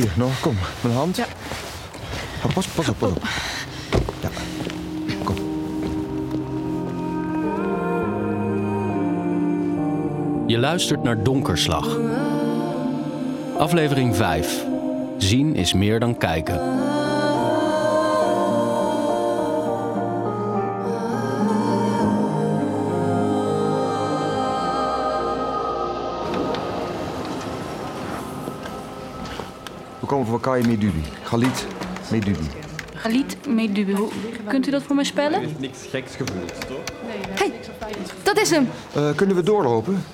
Hier, Noor, kom. Mijn hand. Ja. Oh, pas, pas op, pas op. Ja. Kom. Je luistert naar Donkerslag. Aflevering 5. Zien is meer dan kijken. Komen voor Kai Medubi. Galit Medubi. Galit Medubi. Hoe- Kunt u dat voor mij spellen? niks geks gevoeld, toch? Hey, dat is hem. Eh, kunnen we doorlopen?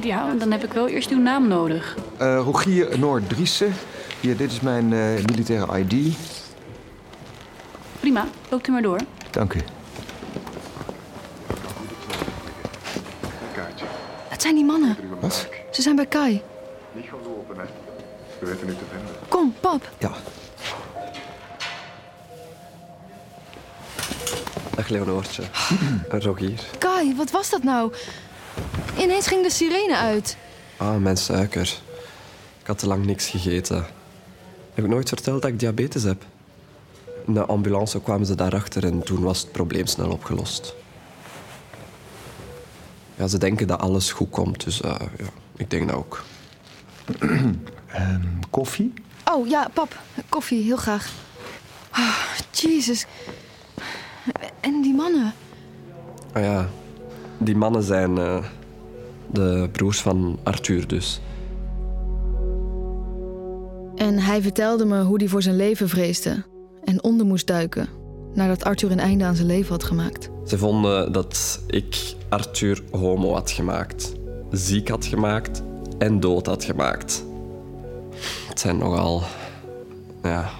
Ja, dan heb ik wel eerst uw naam nodig. Eh Rogier Noor Driessen. Hier, dit is mijn eh, militaire ID. Prima, loopt u maar door. Dank u. Het zijn die mannen. Wat? Ze zijn bij Kai. Niet gaan lopen, hè. We weten nu te vinden. Kom, pap. Ja. Dag Leonoortje. Rogier. Kai, wat was dat nou? Ineens ging de sirene uit. Ah, mijn suiker. Ik had te lang niks gegeten. Heb ik nooit verteld dat ik diabetes heb? In de ambulance kwamen ze daarachter en toen was het probleem snel opgelost. Ja, ze denken dat alles goed komt, dus eh, ja, ik denk dat ook. Koffie? Oh ja, pap. Koffie, heel graag. Oh, Jezus. En die mannen. Ah ja, die mannen zijn eh, de broers van Arthur dus. En hij vertelde me hoe hij voor zijn leven vreesde. En onder moest duiken. Nadat Arthur een einde aan zijn leven had gemaakt. Ze vonden dat ik Arthur homo had gemaakt, ziek had gemaakt en dood had gemaakt. Het zijn nogal. Ja.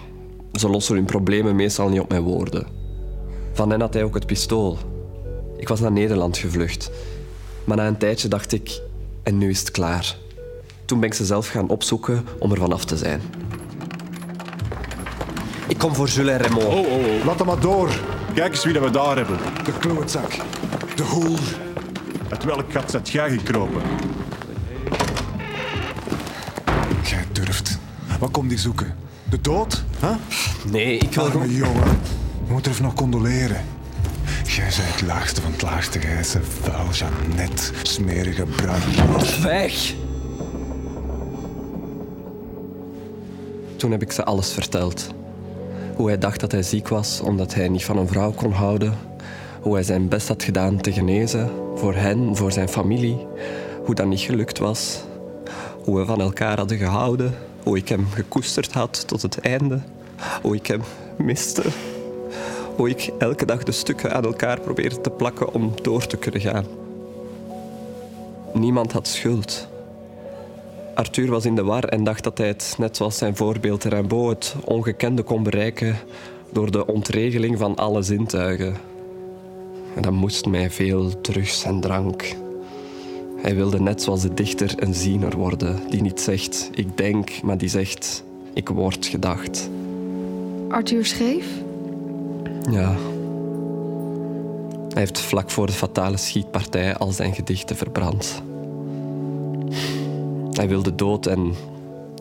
Ze lossen hun problemen meestal niet op mijn woorden. Van hen had hij ook het pistool. Ik was naar Nederland gevlucht. Maar na een tijdje dacht ik, en nu is het klaar. Toen ben ik ze zelf gaan opzoeken om er vanaf te zijn. Ik kom voor Jules en Raymond. Oh, oh, oh. Laat hem maar door. Kijk eens wie dat we daar hebben. De klootzak. De hoer. Uit welk gat zet jij gekropen? Wat komt die zoeken? De dood? Huh? Nee, ik wil gewoon... Arme jongen. Je moet er even nog condoleren. Jij bent het laagste van het laagste. Jij bent vuil, Jeannette, smerige bruid. Weg! Toen heb ik ze alles verteld. Hoe hij dacht dat hij ziek was omdat hij niet van een vrouw kon houden. Hoe hij zijn best had gedaan te genezen. Voor hen, voor zijn familie. Hoe dat niet gelukt was. Hoe we van elkaar hadden gehouden. Hoe ik hem gekoesterd had tot het einde. Hoe ik hem miste. Hoe ik elke dag de stukken aan elkaar probeerde te plakken om door te kunnen gaan. Niemand had schuld. Arthur was in de war en dacht dat hij het, net zoals zijn voorbeeld Rimbaud, het ongekende kon bereiken door de ontregeling van alle zintuigen. En dat moest mij veel drugs en drank. Hij wilde net zoals de dichter een ziener worden, die niet zegt ik denk, maar die zegt ik word gedacht. Arthur schreef. Ja. Hij heeft vlak voor de fatale schietpartij al zijn gedichten verbrand. Hij wilde dood en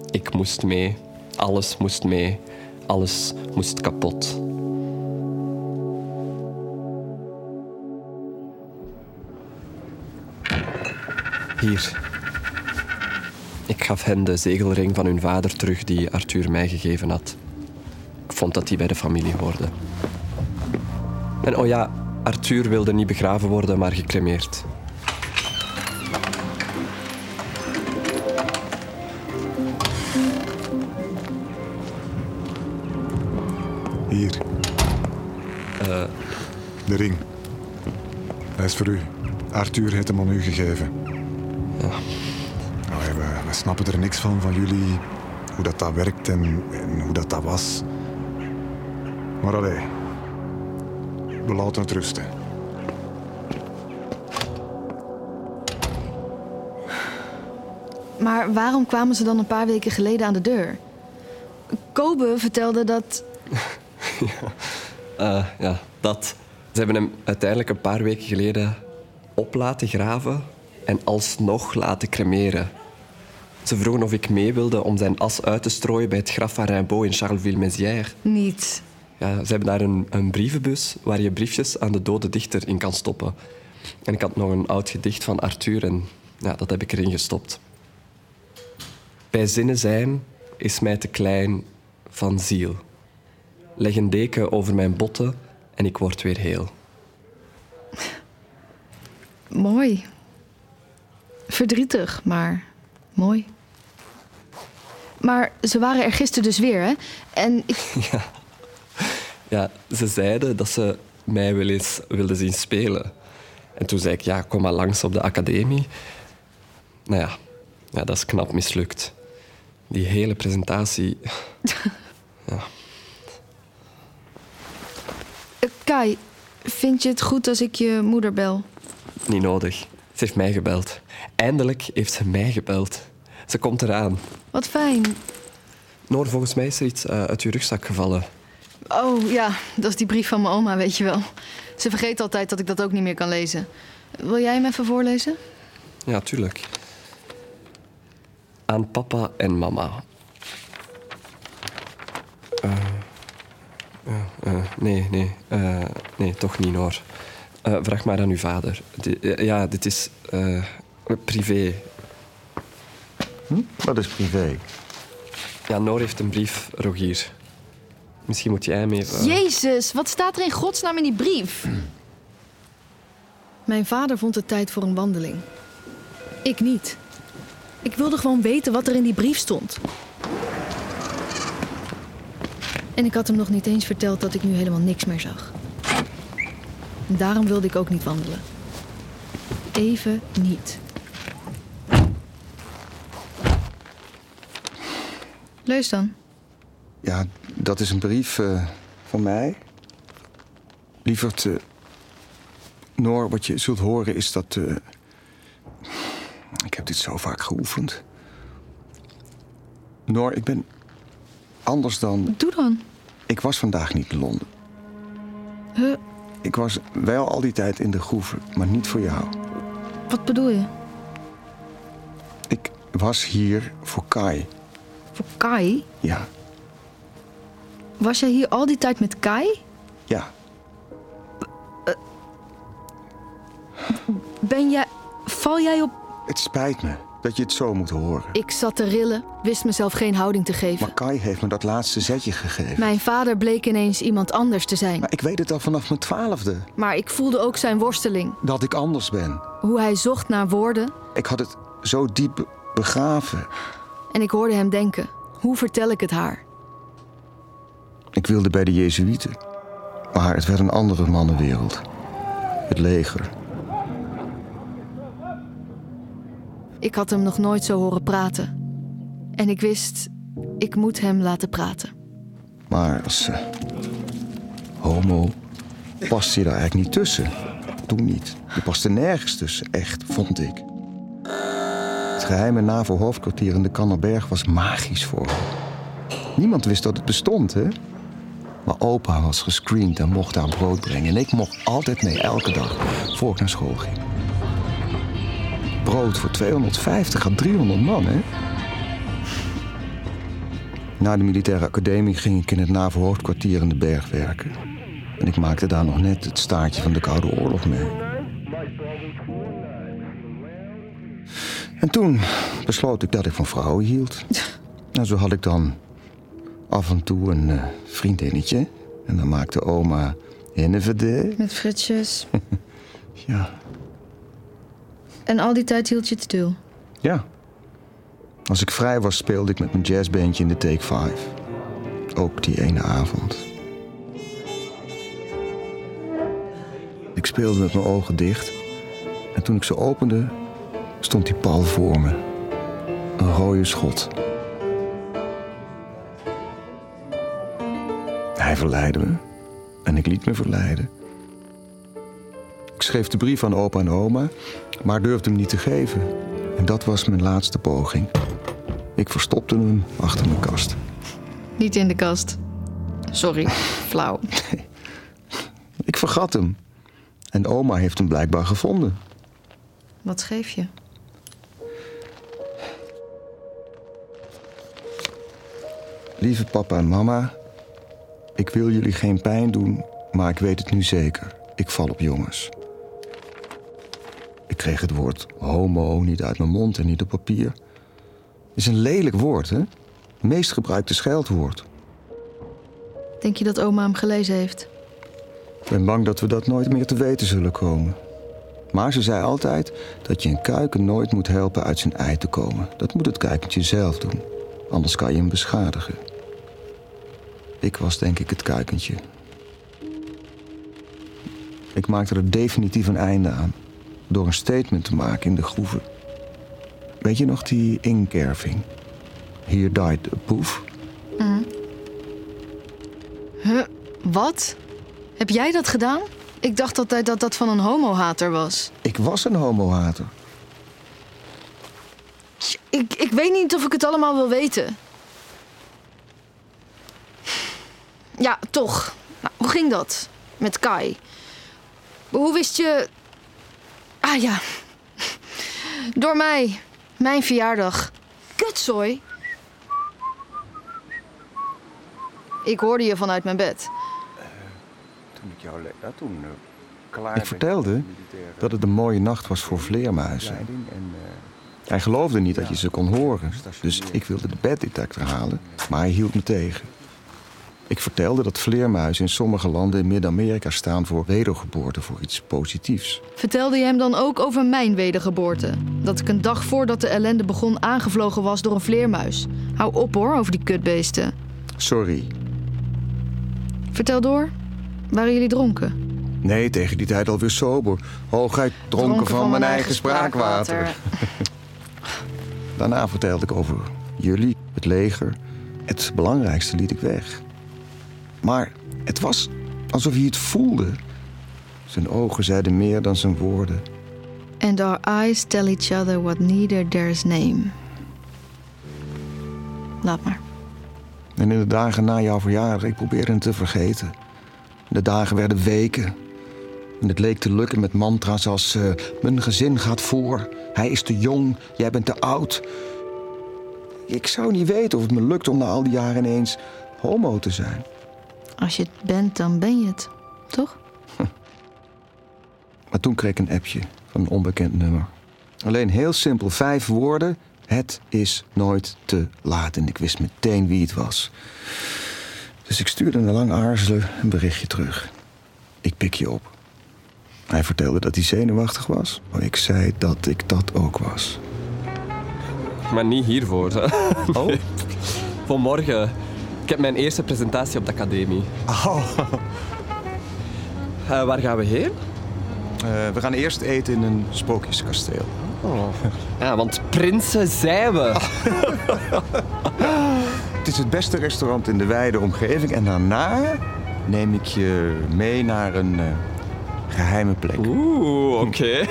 ik moest mee. Alles moest mee. Alles moest kapot. Hier. Ik gaf hen de zegelring van hun vader terug die Arthur mij gegeven had. Ik vond dat die bij de familie hoorde. En oh ja, Arthur wilde niet begraven worden, maar gecremeerd. Hier. Eh, De ring. Hij is voor u. Arthur heeft hem aan u gegeven. Ja, we, we snappen er niks van, van jullie. Hoe dat, dat werkt en, en hoe dat, dat was. Maar allee. We laten het rusten. Maar waarom kwamen ze dan een paar weken geleden aan de deur? Kobe vertelde dat. Eh, ja, dat. Ze hebben hem uiteindelijk een paar weken geleden op laten graven en alsnog laten cremeren. Ze vroegen of ik mee wilde om zijn as uit te strooien bij het graf van Rimbaud in Charleville-Mézières. Niet. Ja, ze hebben daar een, een brievenbus waar je briefjes aan de dode dichter in kan stoppen. En ik had nog een oud gedicht van Arthur en ja, dat heb ik erin gestopt. Bij zinnen zijn is mij te klein van ziel. Leg een deken over mijn botten en ik word weer heel. Mooi. Verdrietig, maar mooi. Maar ze waren er gisteren dus weer, hè? En ik... Ja, ze zeiden dat ze mij wel eens wilden zien spelen. En toen zei ik, ja, kom maar langs op de academie. Nou ja, ja dat is knap mislukt. Die hele presentatie... Eh, Kai, vind je het goed als ik je moeder bel? Niet nodig. Ze heeft mij gebeld. Eindelijk heeft ze mij gebeld. Ze komt eraan. Wat fijn. Noor, volgens mij is er iets eh, uit je rugzak gevallen. Oh ja, dat is die brief van mijn oma, weet je wel. Ze vergeet altijd dat ik dat ook niet meer kan lezen. Wil jij hem even voorlezen? Ja, tuurlijk. Aan papa en mama. Eh, eh, nee, nee. nee, toch niet hoor. Eh, vraag maar aan uw vader. Eh, ja, dit is eh, privé. Wat is privé? Ja, Noor heeft een brief, Rogier. Misschien moet jij hem even... Jezus, wat staat er in godsnaam in die brief? Mijn vader vond het tijd voor een wandeling. Ik niet. Ik wilde gewoon weten wat er in die brief stond. En ik had hem nog niet eens verteld dat ik nu helemaal niks meer zag. En daarom wilde ik ook niet wandelen. Even niet. Lees dan. Ja, dat is een brief eh, van mij. Lieverd, eh, Noor, wat je zult horen is dat... eh, ik heb dit zo vaak geoefend. Noor, ik ben anders dan... Doe dan. Ik was vandaag niet in Londen. Huh, Ik was wel al die tijd in de groeve, maar niet voor jou. wat bedoel je? Ik was hier voor Kai. Voor Kai? Ja, Was jij hier al die tijd met Kai? ja. Ben jij. Val jij op. Het spijt me dat je het zo moet horen. Ik zat te rillen, wist mezelf geen houding te geven. Maar Kai heeft me dat laatste zetje gegeven. Mijn vader bleek ineens iemand anders te zijn. Maar ik weet het al vanaf mijn twaalfde. Maar ik voelde ook zijn worsteling. Dat ik anders ben. Hoe hij zocht naar woorden. Ik had het zo diep begraven. En ik hoorde hem denken: hoe vertel ik het haar? Ik wilde bij de Jezuïeten. Maar het werd een andere mannenwereld. Het leger. Ik had hem nog nooit zo horen praten. En ik wist, ik moet hem laten praten. Maar als eh, homo past hij daar eigenlijk niet tussen. Toen niet. Je paste nergens tussen, echt, vond ik. Het geheime NAVO-hoofdkwartier in de Kannerberg was magisch voor me. Niemand wist dat het bestond, hè? Maar opa was gescreend en mocht daar brood brengen. En ik mocht altijd mee, elke dag, voor ik naar school ging. Brood voor 250 à 300 man, hè? Na de militaire academie ging ik in het NAVO-hoofdkwartier in de berg werken. En ik maakte daar nog net het staartje van de Koude Oorlog mee. En toen besloot ik dat ik van vrouwen hield. En zo had ik dan af en toe een eh, vriendinnetje. En dan maakte oma Hennevede. Met fritsjes. Ja, En al die tijd hield je het stil. ja. Als ik vrij was, speelde ik met mijn jazzbandje in de Take 5. Ook die ene avond. Ik speelde met mijn ogen dicht. En toen ik ze opende, stond die pal voor me. Een rode schot. Hij verleidde me. En ik liet me verleiden. Schreef de brief aan opa en oma, maar durfde hem niet te geven. En dat was mijn laatste poging. Ik verstopte hem achter mijn kast. Niet in de kast. Sorry, flauw. Ik vergat hem. En oma heeft hem blijkbaar gevonden. Wat schreef je? Lieve papa en mama, ik wil jullie geen pijn doen, maar ik weet het nu zeker. Ik val op jongens. Ik kreeg het woord homo niet uit mijn mond en niet op papier. is een lelijk woord, hè? Meest gebruikte scheldwoord. Denk je dat oma hem gelezen heeft? Ik ben bang dat we dat nooit meer te weten zullen komen. Maar ze zei altijd dat je een kuiken nooit moet helpen uit zijn ei te komen. Dat moet het kuikentje zelf doen. Anders kan je hem beschadigen. Ik was denk ik het kuikentje. Ik maakte er definitief een einde aan. Door een statement te maken in de groeven. Weet je nog die inkerving? Here died a poef. Huh? Wat? Heb jij dat gedaan? Ik dacht altijd dat dat van een homohater was. Ik was een homohater. Ik, ik weet niet of ik het allemaal wil weten. Ja, toch. Nou, hoe ging dat? Met Kai. Hoe wist je... Ah ja. Door mij. Mijn verjaardag. Kutzooi. Ik hoorde je vanuit mijn bed. Toen ik jou ja, toen, klaar ik vertelde dat het een mooie nacht was voor vleermuizen. Hij geloofde niet dat je ze kon horen. Dus ik wilde de beddetector halen, maar hij hield me tegen. Ik vertelde dat vleermuizen in sommige landen in Midden-Amerika staan voor wedergeboorte, voor iets positiefs. Vertelde je hem dan ook over mijn wedergeboorte? Dat ik een dag voordat de ellende begon aangevlogen was door een vleermuis. Hou op hoor, over die kutbeesten. Sorry. Vertel door. Waren jullie dronken? Nee, tegen die tijd alweer sober. Hooguit dronken, van, mijn eigen spraakwater. Daarna vertelde ik over jullie, het leger. Het belangrijkste liet ik weg. Maar het was alsof hij het voelde. Zijn ogen zeiden meer dan zijn woorden. And our eyes tell each other what neither dares name. Laat maar. En in de dagen na jouw verjaardag, ik probeerde het te vergeten. De dagen werden weken. En het leek te lukken met mantra's als... Uh, mijn gezin gaat voor, hij is te jong, jij bent te oud. Ik zou niet weten of het me lukt om na al die jaren ineens homo te zijn. Als je het bent, dan ben je het, toch? Maar toen kreeg ik een appje van een onbekend nummer. Alleen heel simpel, vijf woorden. Het is nooit te laat. En ik wist meteen wie het was. Dus ik stuurde na lang aarzelen een berichtje terug. Ik pik je op. Hij vertelde dat hij zenuwachtig was. Maar ik zei dat ik dat ook was. Maar niet hiervoor. Hè? Oh? Voor morgen. Ik heb mijn eerste presentatie op de academie. Oh. Uh, waar gaan we heen? Uh, we gaan eerst eten in een sprookjeskasteel. Oh. Ja, want prinsen zijn we. Het is het beste restaurant in de wijde omgeving. En daarna neem ik je mee naar een uh, geheime plek. Oeh, oké. Okay.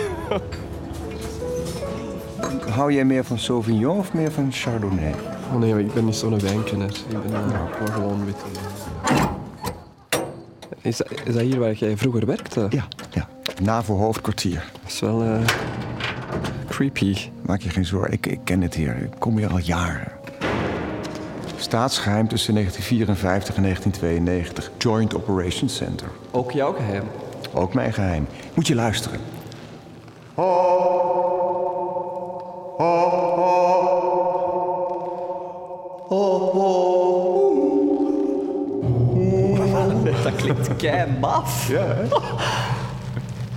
Hou jij meer van Sauvignon of meer van Chardonnay? Oh nee, ik ben niet zo'n wijnkenner. Ik ben uh, gewoon wit. Is, dat, is dat hier waar jij vroeger werkte? Ja, ja. Na voor hoofdkwartier. Dat is wel uh, creepy. Maak je geen zorgen, ik, ik ken het hier. Ik kom hier al jaren. Staatsgeheim tussen 1954 en 1992. Joint Operations Center. Ook jouw geheim? Ook mijn geheim. Moet je luisteren. Dat maf. Ja, hè?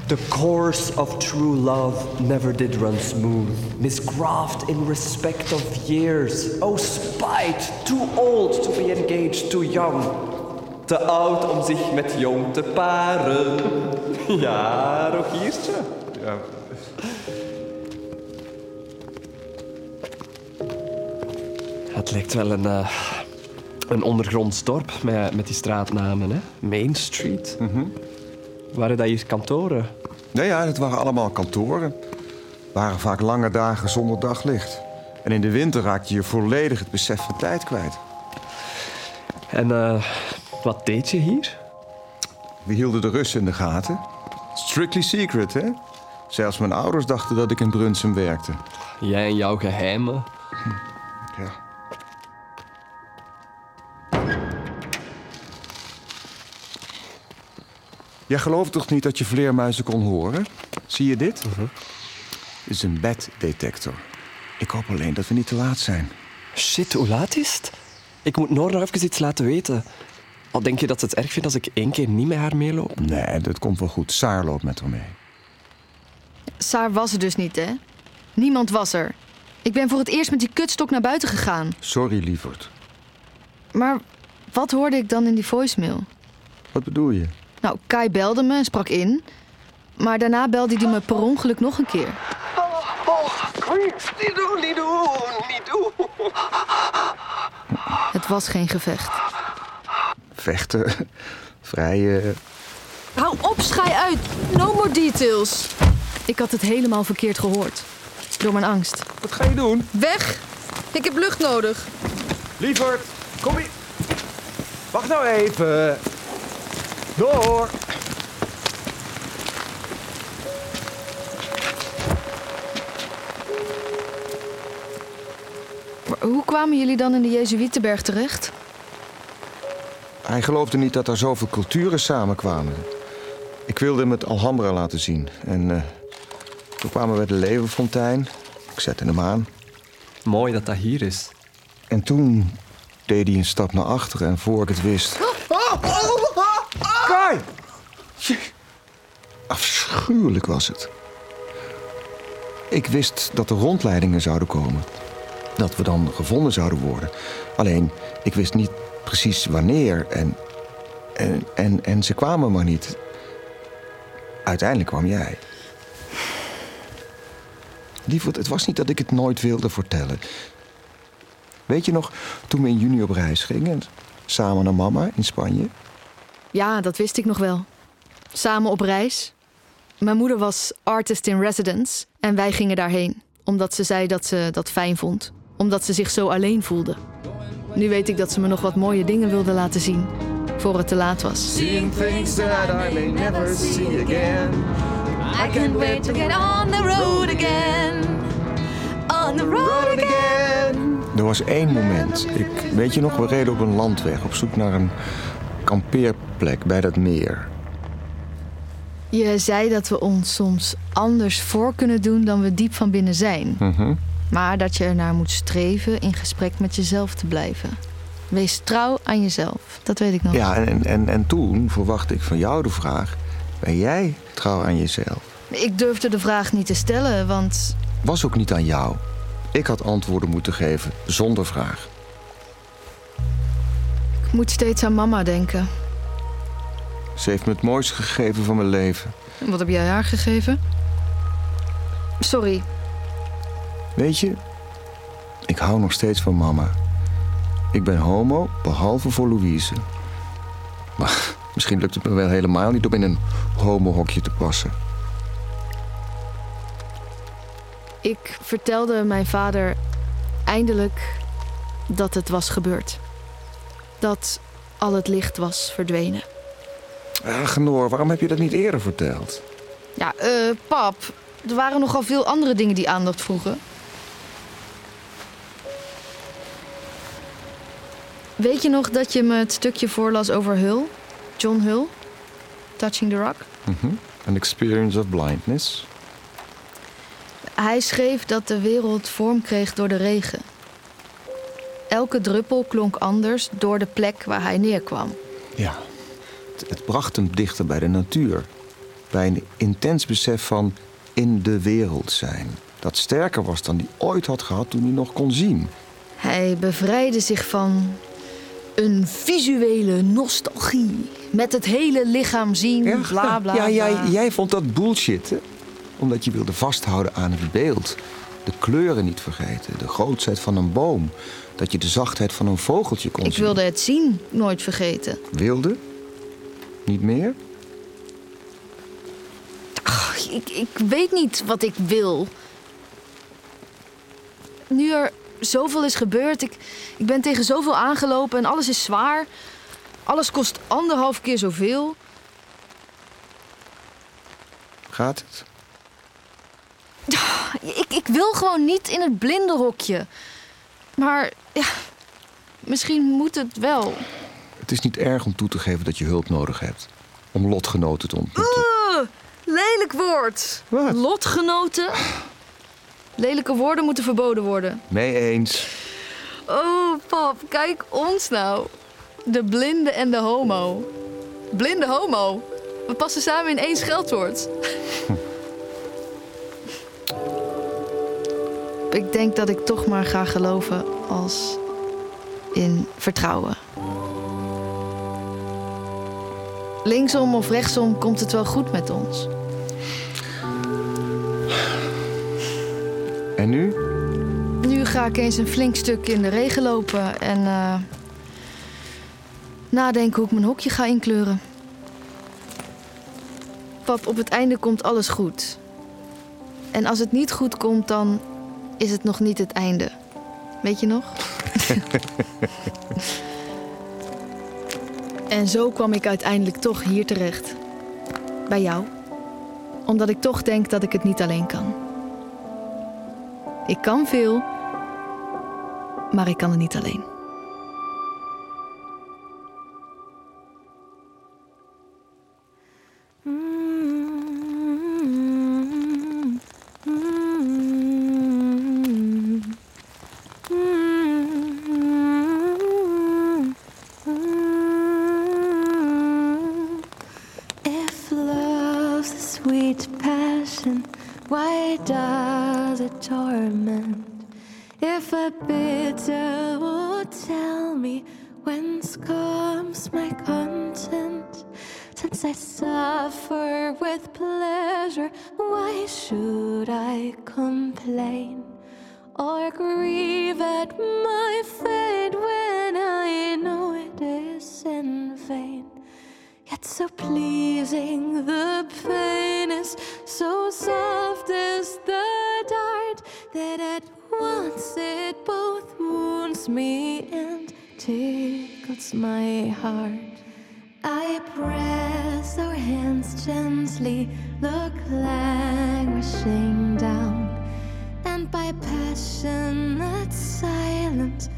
The course of true love never did run smooth, misgrafted in respect of years. Oh, spite, too old to be engaged, too young. Te oud om zich met jong te paren. Ja, Rogiertje. Ja. Het lijkt wel een, uh, een ondergronds dorp met, met die straatnamen. Hè? Main Street. Waren dat hier kantoren? Ja, ja, het waren allemaal kantoren. waren vaak lange dagen zonder daglicht. En in de winter raakte je volledig het besef van tijd kwijt. En uh, wat deed je hier? We hielden de Russen in de gaten. Strictly secret, hè? Zelfs mijn ouders dachten dat ik in Brunsum werkte. Jij en jouw geheimen. Ja. Jij gelooft toch niet dat je vleermuizen kon horen? Zie je dit? Dit is een beddetector. Ik hoop alleen dat we niet te laat zijn. Shit, hoe laat is het? Ik moet Noor nog even iets laten weten. Al denk je dat ze het erg vindt als ik één keer niet met haar meeloop? Nee, dat komt wel goed. Saar loopt met haar mee. Saar was er dus niet, hè? Niemand was er. Ik ben voor het eerst met die kutstok naar buiten gegaan. Sorry, lieverd. Maar wat hoorde ik dan in die voicemail? Wat bedoel je? Nou, Kai belde me en sprak in. Maar daarna belde hij me per ongeluk nog een keer. Oh, niet doen, niet doen, niet doen. Het was geen gevecht. Vechten. Vrij. eh, Hou op, schei uit. No more details. Ik had het helemaal verkeerd gehoord. Door mijn angst. Wat ga je doen? Weg! Ik heb lucht nodig. Lieverd, kom hier. Wacht nou even. Door. Maar hoe kwamen jullie dan in de Jezuïetenberg terecht? Hij geloofde niet dat er zoveel culturen samenkwamen. Ik wilde hem het Alhambra laten zien. En eh, toen kwamen we bij de Leeuwenfontein. Ik zette hem aan. Mooi dat dat hier is. En toen deed hij een stap naar achteren. En voor ik het wist... Afschuwelijk was het. Ik wist dat er rondleidingen zouden komen. Dat we dan gevonden zouden worden. Alleen, ik wist niet precies wanneer. En, en, en, en ze kwamen maar niet. Uiteindelijk kwam jij. Lieverd, het was niet dat ik het nooit wilde vertellen. Weet je nog, toen we in juni op reis gingen... samen naar mama in Spanje... Ja, dat wist ik nog wel. Samen op reis. Mijn moeder was artist in residence en wij gingen daarheen. Omdat ze zei dat ze dat fijn vond. Omdat ze zich zo alleen voelde. Nu weet ik dat ze me nog wat mooie dingen wilde laten zien. Voor het te laat was. Seeing things that I may never see again. I can't wait to get on the road again. On the road again. Er was één moment. Ik, weet je nog, we reden op een landweg op zoek naar een kampeerplek bij dat meer. Je zei dat we ons soms anders voor kunnen doen dan we diep van binnen zijn. Mhm. Maar dat je ernaar moet streven in gesprek met jezelf te blijven. Wees trouw aan jezelf. Dat weet ik nog. Ja, en, en, en toen verwachtte ik van jou de vraag: ben jij trouw aan jezelf? Ik durfde de vraag niet te stellen, want Was ook niet aan jou. Ik had antwoorden moeten geven zonder vraag. Ik moet steeds aan mama denken. Ze heeft me het mooiste gegeven van mijn leven. Wat heb jij haar gegeven? Sorry, Weet je, ik hou nog steeds van mama. Ik ben homo, behalve voor Louise. Maar misschien lukt het me wel helemaal niet om in een homohokje te passen. ik vertelde mijn vader eindelijk dat het was gebeurd. Dat al het licht was verdwenen. Ach, Noor, waarom heb je dat niet eerder verteld? Ja, eh, pap, er waren nogal veel andere dingen die aandacht vroegen. Weet je nog dat je me het stukje voorlas over Hull? John Hull? Touching the Rock? Mhm. An experience of blindness. Hij schreef dat de wereld vorm kreeg door de regen. Elke druppel klonk anders door de plek waar hij neerkwam. Ja, het, het bracht hem dichter bij de natuur. Bij een intens besef van in de wereld zijn. Dat sterker was dan hij ooit had gehad toen hij nog kon zien. Hij bevrijdde zich van een visuele nostalgie. Met het hele lichaam zien, bla bla bla. Ja, jij, jij vond dat bullshit, hè? Omdat je wilde vasthouden aan het beeld. De kleuren niet vergeten, de grootsheid van een boom. Dat je de zachtheid van een vogeltje kon Ik zien. wilde het zien nooit vergeten. Wilde? Niet meer? Ach, ik, ik weet niet wat ik wil. Nu er zoveel is gebeurd, ik, ik ben tegen zoveel aangelopen en alles is zwaar. Alles kost anderhalf keer zoveel. Gaat het? Ik, ik wil gewoon niet in het blinde hokje. Maar ja, misschien moet het wel. Het is niet erg om toe te geven dat je hulp nodig hebt. om lotgenoten te ontmoeten. Lelijk woord. Wat? Lotgenoten. Lelijke woorden moeten verboden worden. Mee eens. Oh, pap, kijk ons nou. De blinde en de homo. Blinde homo. We passen samen in één scheldwoord. ik denk dat ik toch maar ga geloven als in vertrouwen. Linksom of rechtsom komt het wel goed met ons. En nu? Nu ga ik eens een flink stuk in de regen lopen en eh, nadenken hoe ik mijn hokje ga inkleuren. Pap, op het einde komt alles goed. En als het niet goed komt, dan is het nog niet het einde. Weet je nog? en zo kwam ik uiteindelijk toch hier terecht. Bij jou. Omdat ik toch denk dat ik het niet alleen kan. Ik kan veel, maar ik kan het niet alleen. Does it torment? If a bitter would tell me whence comes my content, since I suffer with pleasure, and tickles my heart. I press our hands gently, look languishing down, and by passionate silence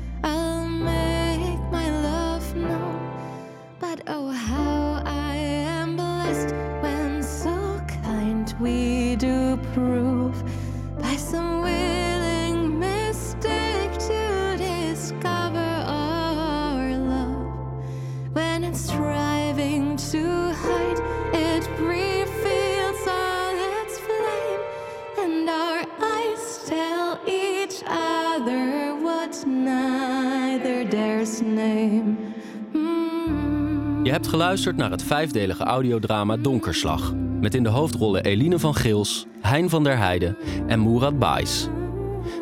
Je hebt geluisterd naar het vijfdelige audiodrama Donkerslag. Met in de hoofdrollen Eline van Gils, Hein van der Heijden en Moerad Bais.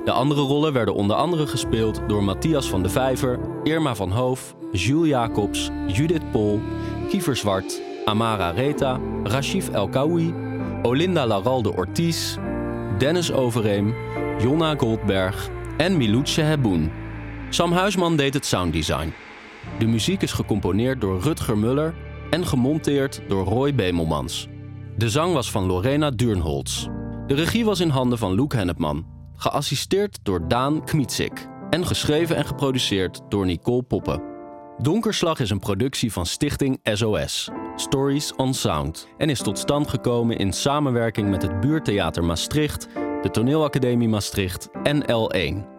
De andere rollen werden onder andere gespeeld door Matthias van de Vijver, Irma van Hoof, Jules Jacobs, Judith Pol, Kiefer Zwart, Amara Reta, Rashif El Kawi, Olinda Laralde Ortiz, Dennis Overeem, Jonna Goldberg en Miluce Heboen. Sam Huisman deed het sounddesign. De muziek is gecomponeerd door Rutger Muller en gemonteerd door Roy Bemelmans. De zang was van Lorena Duurnholz. De regie was in handen van Luc Hennepman, geassisteerd door Daan Kmitsik en geschreven en geproduceerd door Nicole Poppen. Donkerslag is een productie van Stichting SOS, Stories on Sound, en is tot stand gekomen in samenwerking met het Buurtheater Maastricht, de Toneelacademie Maastricht en L1.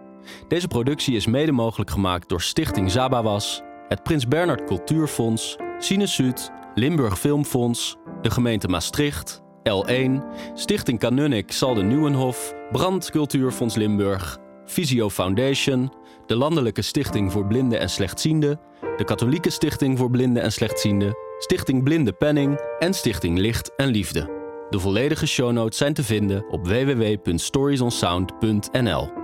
Deze productie is mede mogelijk gemaakt door Stichting Zabawas, het Prins Bernhard Cultuurfonds, Cinesud, Limburg Filmfonds, de gemeente Maastricht, L1, Stichting Kanunnik Salde Nieuwenhof, Brand Cultuurfonds Limburg, Visio Foundation, de Landelijke Stichting voor Blinden en Slechtzienden, de Katholieke Stichting voor Blinden en Slechtzienden, Stichting Blinde Penning en Stichting Licht en Liefde. De volledige shownotes zijn te vinden op www.storiesonsound.nl.